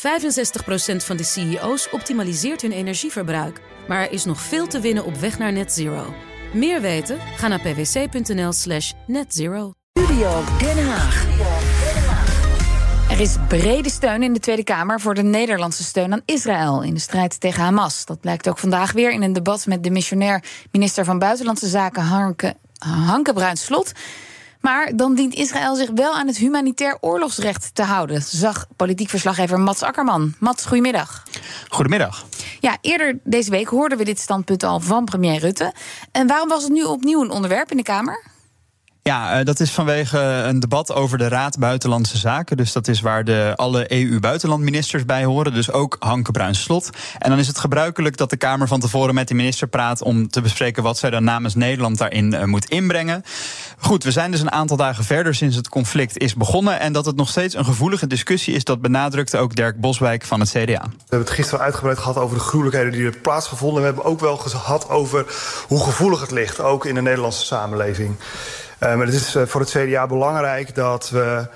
65% van de CEO's optimaliseert hun energieverbruik. Maar er is nog veel te winnen op weg naar net zero. Meer weten? Ga naar pwc.nl slash netzero. Studio Den Haag. Er is brede steun in de Tweede Kamer voor de Nederlandse steun aan Israël in de strijd tegen Hamas. Dat blijkt ook vandaag weer in een debat met de missionair minister van Buitenlandse Zaken Hanke, Hanke Bruins-Slot. Maar dan dient Israël zich wel aan het humanitair oorlogsrecht te houden, zag politiek verslaggever Mats Akkerman. Mats, goedemiddag. Goedemiddag. Ja, eerder deze week hoorden we dit standpunt al van premier Rutte. En waarom was het nu opnieuw een onderwerp in de Kamer? Ja, eh, dat is vanwege een debat over de Raad Buitenlandse Zaken. Dus dat is waar de, alle EU-buitenlandministers bij horen. Dus ook Hanke Bruins-Slot. En dan is het gebruikelijk dat de Kamer van tevoren met de minister praat... om te bespreken wat zij dan namens Nederland daarin uh, moet inbrengen. Goed, we zijn dus een aantal dagen verder sinds het conflict is begonnen. En dat het nog steeds een gevoelige discussie is... dat benadrukte ook Dirk Boswijk van het CDA. We hebben het gisteren uitgebreid gehad over de gruwelijkheden die er plaatsgevonden. We hebben ook wel gehad over hoe gevoelig het ligt, ook in de Nederlandse samenleving. Uh, maar het is uh, voor het CDA belangrijk dat we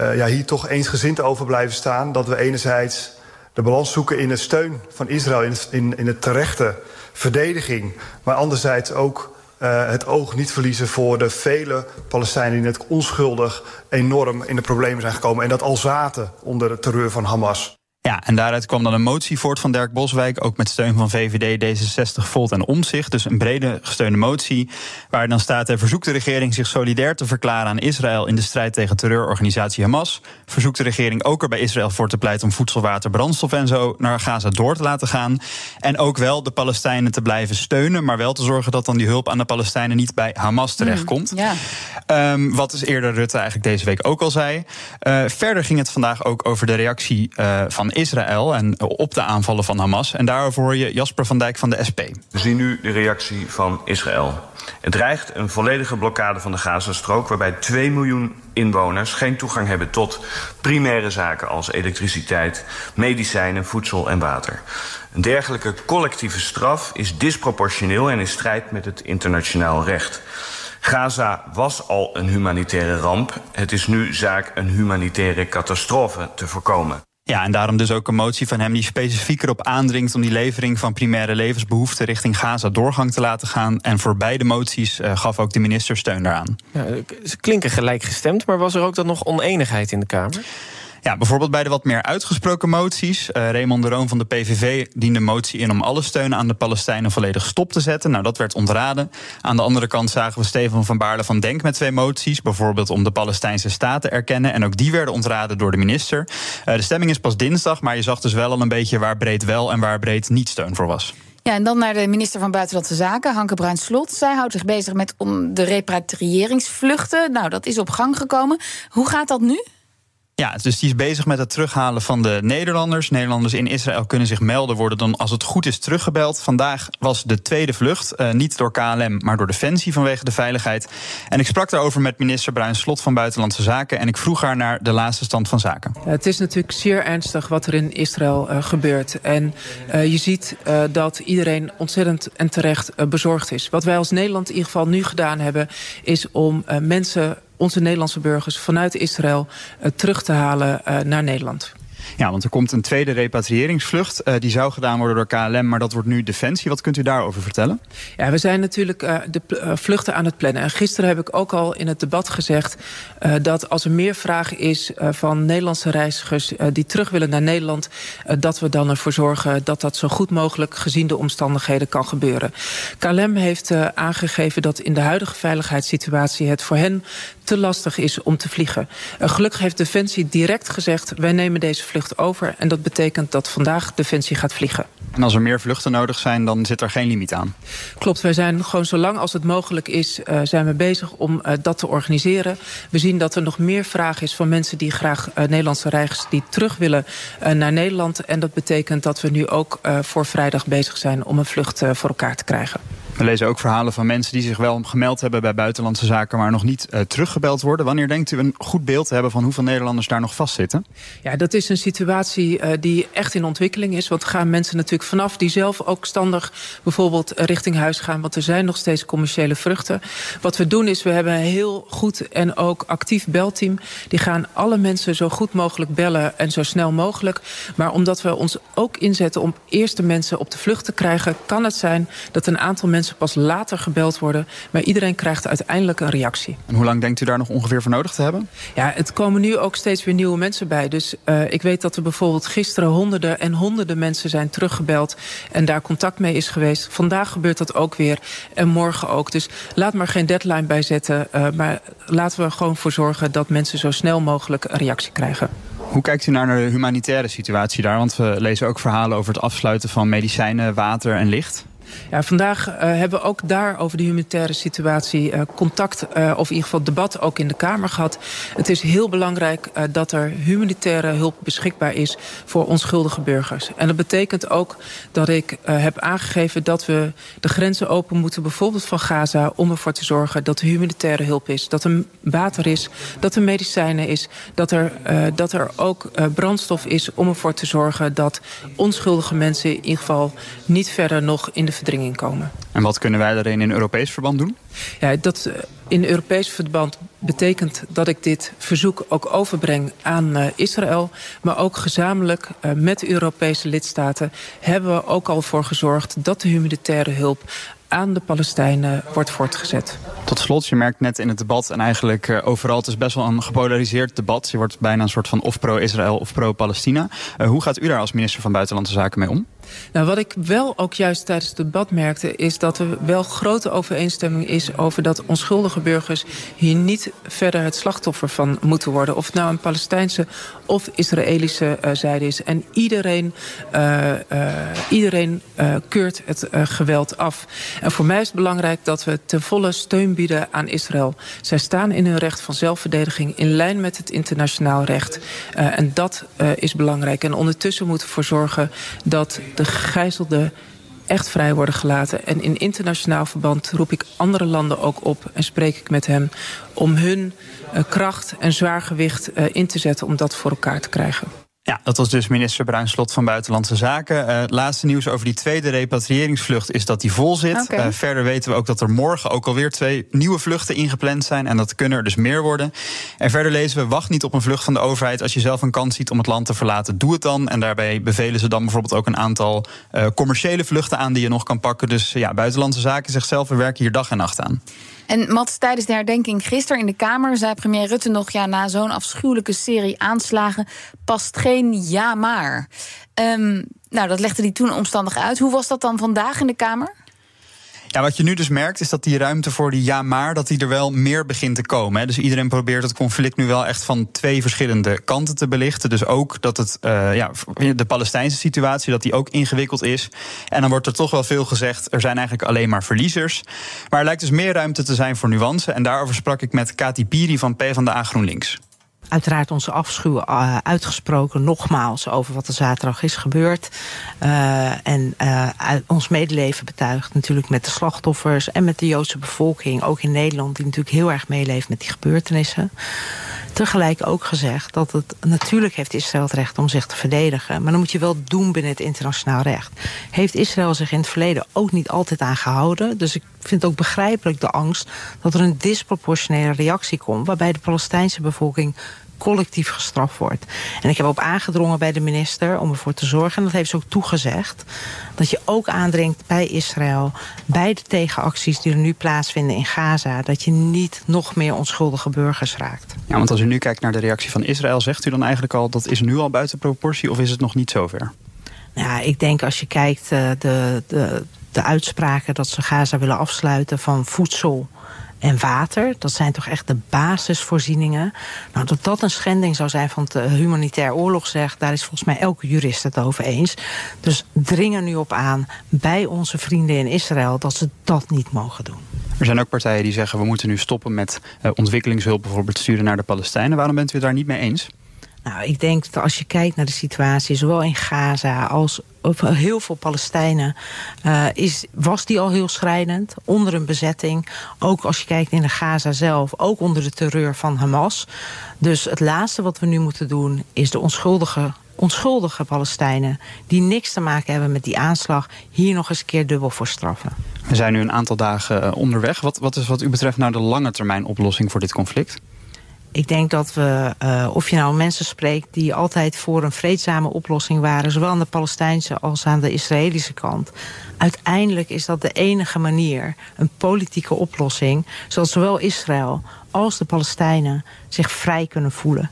uh, ja, hier toch eensgezind over blijven staan. Dat we enerzijds de balans zoeken in de steun van Israël, in het, in, het terechte verdediging. Maar anderzijds ook het oog niet verliezen voor de vele Palestijnen die net onschuldig enorm in de problemen zijn gekomen. En dat al zaten onder de terreur van Hamas. Ja, en daaruit kwam dan een motie voort van Dirk Boswijk, ook met steun van VVD, D66, Volt en Omzicht. Dus een brede gesteunde motie, waar dan staat: er verzoekt de regering zich solidair te verklaren aan Israël in de strijd tegen terreurorganisatie Hamas. Verzoekt de regering ook er bij Israël voor te pleiten om voedsel, water, brandstof en zo naar Gaza door te laten gaan. En ook wel de Palestijnen te blijven steunen, maar wel te zorgen dat dan die hulp aan de Palestijnen niet bij Hamas terechtkomt. Mm, ja. um, wat dus eerder Rutte eigenlijk deze week ook al zei. Uh, verder ging het vandaag ook over de reactie uh, van Israël en op de aanvallen van Hamas. En daarover hoor je Jasper van Dijk van de SP. We zien nu de reactie van Israël. Het dreigt een volledige blokkade van de Gazastrook, waarbij 2 miljoen inwoners geen toegang hebben tot primaire zaken als elektriciteit, medicijnen, voedsel en water. Een dergelijke collectieve straf is disproportioneel en in strijd met het internationaal recht. Gaza was al een humanitaire ramp. Het is nu zaak een humanitaire catastrofe te voorkomen. Ja, en daarom dus ook een motie van hem die specifiek erop aandringt om die levering van primaire levensbehoeften richting Gaza doorgang te laten gaan. En voor beide moties uh, gaf ook de minister steun daaraan. Ja, ze klinken gelijkgestemd, maar was er ook dan nog oneenigheid in de Kamer? Ja, bijvoorbeeld bij de wat meer uitgesproken moties. Uh, Raymond de Roon van de PVV diende motie in om alle steun aan de Palestijnen volledig stop te zetten. Nou, dat werd ontraden. Aan de andere kant zagen we Stefan van Baarle van Denk met twee moties. Bijvoorbeeld om de Palestijnse staat te erkennen. En ook die werden ontraden door de minister. Uh, de stemming is pas dinsdag, maar je zag dus wel al een beetje waar breed wel en waar breed niet steun voor was. Ja, en dan naar de minister van Buitenlandse Zaken, Hanke Bruins-Slot. Zij houdt zich bezig met om de repatriëringsvluchten. Nou, dat is op gang gekomen. Hoe gaat dat nu? Ja, dus die is bezig met het terughalen van de Nederlanders. Nederlanders in Israël kunnen zich melden, worden dan als het goed is teruggebeld. Vandaag was de tweede vlucht, uh, niet door KLM, maar door Defensie vanwege de veiligheid. En ik sprak daarover met minister Bruin Slot van Buitenlandse Zaken. En ik vroeg haar naar de laatste stand van zaken. Het is natuurlijk zeer ernstig wat er in Israël uh, gebeurt. En uh, je ziet dat iedereen ontzettend en terecht bezorgd is. Wat wij als Nederland in ieder geval nu gedaan hebben, is om mensen onze Nederlandse burgers vanuit Israël uh, terug te halen uh, naar Nederland. Ja, want er komt een tweede repatriëringsvlucht. Uh, die zou gedaan worden door KLM, maar dat wordt nu Defensie. Wat kunt u daarover vertellen? Ja, we zijn natuurlijk uh, de uh, vluchten aan het plannen. En gisteren heb ik ook al in het debat gezegd... dat als er meer vraag is van Nederlandse reizigers... die terug willen naar Nederland... dat we dan ervoor zorgen dat dat zo goed mogelijk... gezien de omstandigheden kan gebeuren. KLM heeft aangegeven dat in de huidige veiligheidssituatie... het voor hen te lastig is om te vliegen. gelukkig heeft Defensie direct gezegd... wij nemen deze vlucht over. En dat betekent dat vandaag Defensie gaat vliegen. En als er meer vluchten nodig zijn, dan zit er geen limiet aan? Klopt, wij zijn gewoon zo lang als het mogelijk is... Uh, zijn we bezig om uh, dat te organiseren. We zien dat er nog meer vraag is van mensen die graag uh, Nederlandse reizigers... die terug willen naar Nederland. En dat betekent dat we nu ook voor vrijdag bezig zijn... om een vlucht voor elkaar te krijgen. We lezen ook verhalen van mensen die zich wel gemeld hebben bij buitenlandse zaken, maar nog niet uh, teruggebeld worden. Wanneer denkt u een goed beeld te hebben van hoeveel Nederlanders daar nog vastzitten? Ja, dat is een situatie uh, die echt in ontwikkeling is. Want gaan mensen natuurlijk vanaf die zelf ook standig bijvoorbeeld richting huis gaan. Want er zijn nog steeds commerciële vruchten. Wat we doen is, we hebben een heel goed en ook actief belteam. Die gaan alle mensen zo goed mogelijk bellen en zo snel mogelijk. Maar omdat we ons ook inzetten om eerst de mensen op de vlucht te krijgen, kan het zijn dat een aantal mensen pas later gebeld worden. Maar iedereen krijgt uiteindelijk een reactie. En hoe lang denkt u daar nog ongeveer voor nodig te hebben? Ja, het komen nu ook steeds weer nieuwe mensen bij. Dus uh, ik weet dat er bijvoorbeeld gisteren honderden en honderden mensen zijn teruggebeld. En daar contact mee is geweest. Vandaag gebeurt dat ook weer. En morgen ook. Dus laat maar geen deadline bij zetten. Uh, maar laten we er gewoon voor zorgen dat mensen zo snel mogelijk een reactie krijgen. Hoe kijkt u naar de humanitaire situatie daar? Want we lezen ook verhalen over het afsluiten van medicijnen, water en licht. Ja, vandaag uh, hebben we ook daar over de humanitaire situatie uh, contact, uh, of in ieder geval debat ook in de Kamer gehad. Het is heel belangrijk dat er humanitaire hulp beschikbaar is voor onschuldige burgers. En dat betekent ook dat ik heb aangegeven dat we de grenzen open moeten, bijvoorbeeld van Gaza, om ervoor te zorgen dat er humanitaire hulp is, dat er water is, dat er medicijnen is, dat er, dat er ook brandstof is om ervoor te zorgen dat onschuldige mensen in ieder geval niet verder nog in de verdringing komen. En wat kunnen wij daarin in Europees verband doen? Ja, dat in Europees verband betekent dat ik dit verzoek ook overbreng aan uh, Israël. Maar ook gezamenlijk uh, met de Europese lidstaten hebben we ook al voor gezorgd dat de humanitaire hulp aan de Palestijnen wordt voortgezet. Tot slot, je merkt net in het debat en eigenlijk uh, overal... het is best wel een gepolariseerd debat. Je wordt bijna een soort van of pro-Israël of pro-Palestina. Hoe gaat u daar als minister van Buitenlandse Zaken mee om? Nou, wat ik wel ook juist tijdens het debat merkte... is dat er wel grote overeenstemming is over dat onschuldige burgers... hier niet verder het slachtoffer van moeten worden. Of het nou een Palestijnse of Israëlische uh, zijde is. En iedereen, uh, uh, iedereen keurt het geweld af. En voor mij is het belangrijk dat we ten volle steun bieden aan Israël. Zij staan in hun recht van zelfverdediging... in lijn met het internationaal recht. en dat is belangrijk. En ondertussen moeten we ervoor zorgen dat de gegijzelden echt vrij worden gelaten. En in internationaal verband roep ik andere landen ook op... en spreek ik met hen om hun uh, kracht en zwaargewicht uh, in te zetten... om dat voor elkaar te krijgen. Ja, dat was dus minister Bruinslot van Buitenlandse Zaken. Uh, laatste nieuws over die tweede repatriëringsvlucht is dat die vol zit. Okay. Uh, verder weten we ook dat er morgen ook alweer twee nieuwe vluchten ingepland zijn. En dat kunnen er dus meer worden. En verder lezen we: wacht niet op een vlucht van de overheid. Als je zelf een kans ziet om het land te verlaten, doe het dan. En daarbij bevelen ze dan bijvoorbeeld ook een aantal uh, commerciële vluchten aan die je nog kan pakken. Dus ja, Buitenlandse Zaken zegt zelf: we werken hier dag en nacht aan. En Mats, tijdens de herdenking gisteren in de Kamer zei premier Rutte nog: ja, na zo'n afschuwelijke serie aanslagen past geen ja maar. Um, nou, dat legde hij toen omstandig uit. Hoe was dat dan vandaag in de Kamer? Ja, wat je nu dus merkt is dat die ruimte voor die ja maar... dat die er wel meer begint te komen. Hè. Dus iedereen probeert het conflict nu wel echt van twee verschillende kanten te belichten. Dus ook dat het, uh, ja, de Palestijnse situatie, dat die ook ingewikkeld is. En dan wordt er toch wel veel gezegd, er zijn eigenlijk alleen maar verliezers. Maar er lijkt dus meer ruimte te zijn voor nuance. En daarover sprak ik met Kati Piri van PvdA GroenLinks uiteraard onze afschuw uh, uitgesproken, nogmaals, over wat er zaterdag is gebeurd. Uh, en uh, ons medeleven betuigd natuurlijk met de slachtoffers en met de Joodse bevolking, ook in Nederland, die natuurlijk heel erg meeleeft met die gebeurtenissen. Tegelijk ook gezegd dat het natuurlijk heeft Israël het recht om zich te verdedigen. Maar dan moet je wel doen binnen het internationaal recht. Heeft Israël zich in het verleden ook niet altijd aan gehouden. Dus ik vind het ook begrijpelijk de angst dat er een disproportionele reactie komt. Waarbij de Palestijnse bevolking collectief gestraft wordt. En ik heb op aangedrongen bij de minister om ervoor te zorgen... en dat heeft ze ook toegezegd... dat je ook aandringt bij Israël... bij de tegenacties die er nu plaatsvinden in Gaza... dat je niet nog meer onschuldige burgers raakt. Ja, want als u nu kijkt naar de reactie van Israël... zegt u dan eigenlijk al dat is nu al buiten proportie... of is het nog niet zover? Nou, ik denk als je kijkt uh, de, de, de uitspraken dat ze Gaza willen afsluiten van voedsel en water. Dat zijn toch echt de basisvoorzieningen. Nou, dat dat een schending zou zijn van het uh, humanitair oorlogsrecht... daar is volgens mij elke jurist het over eens. Dus dringen nu op aan bij onze vrienden in Israël... dat ze dat niet mogen doen. Er zijn ook partijen die zeggen... we moeten nu stoppen met uh, ontwikkelingshulp bijvoorbeeld sturen naar de Palestijnen. Waarom bent u daar niet mee eens? Nou, ik denk dat als je kijkt naar de situatie, zowel in Gaza als op heel veel Palestijnen, uh, is, was die al heel schrijnend. Onder een bezetting. Ook als je kijkt in de Gaza zelf, ook onder de terreur van Hamas. Dus het laatste wat we nu moeten doen, is de onschuldige onschuldige Palestijnen die niks te maken hebben met die aanslag, hier nog eens een keer dubbel voor straffen. We zijn nu een aantal dagen eh, onderweg. Wat, wat is wat u betreft nou de lange termijn oplossing voor dit conflict? Ik denk dat we, uh, of je nou mensen spreekt die altijd voor een vreedzame oplossing waren, zowel aan de Palestijnse als aan de Israëlische kant. Uiteindelijk is dat de enige manier, een politieke oplossing, zodat zowel Israël als de Palestijnen zich vrij kunnen voelen.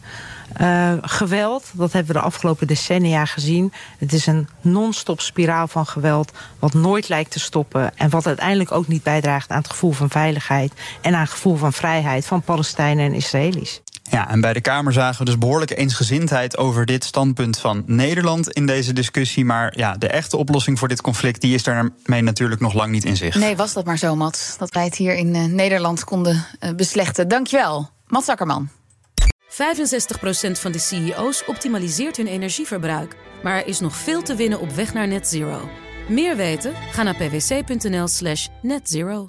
Uh, geweld, dat hebben we de afgelopen decennia gezien. Het is een non-stop spiraal van geweld... wat nooit lijkt te stoppen... en wat uiteindelijk ook niet bijdraagt aan het gevoel van veiligheid... en aan het gevoel van vrijheid van Palestijnen en Israëli's. Ja, en bij de Kamer zagen we dus behoorlijke eensgezindheid over dit standpunt van Nederland in deze discussie. Maar ja, de echte oplossing voor dit conflict die is daarmee natuurlijk nog lang niet in zicht. Nee, was dat maar zo, Mats. Dat wij het hier in uh, Nederland konden uh, beslechten. Dankjewel, Mats Akkerman. 65% van de CEO's optimaliseert hun energieverbruik. Maar er is nog veel te winnen op weg naar net zero. Meer weten? Ga naar pwc.nl/slash netzero.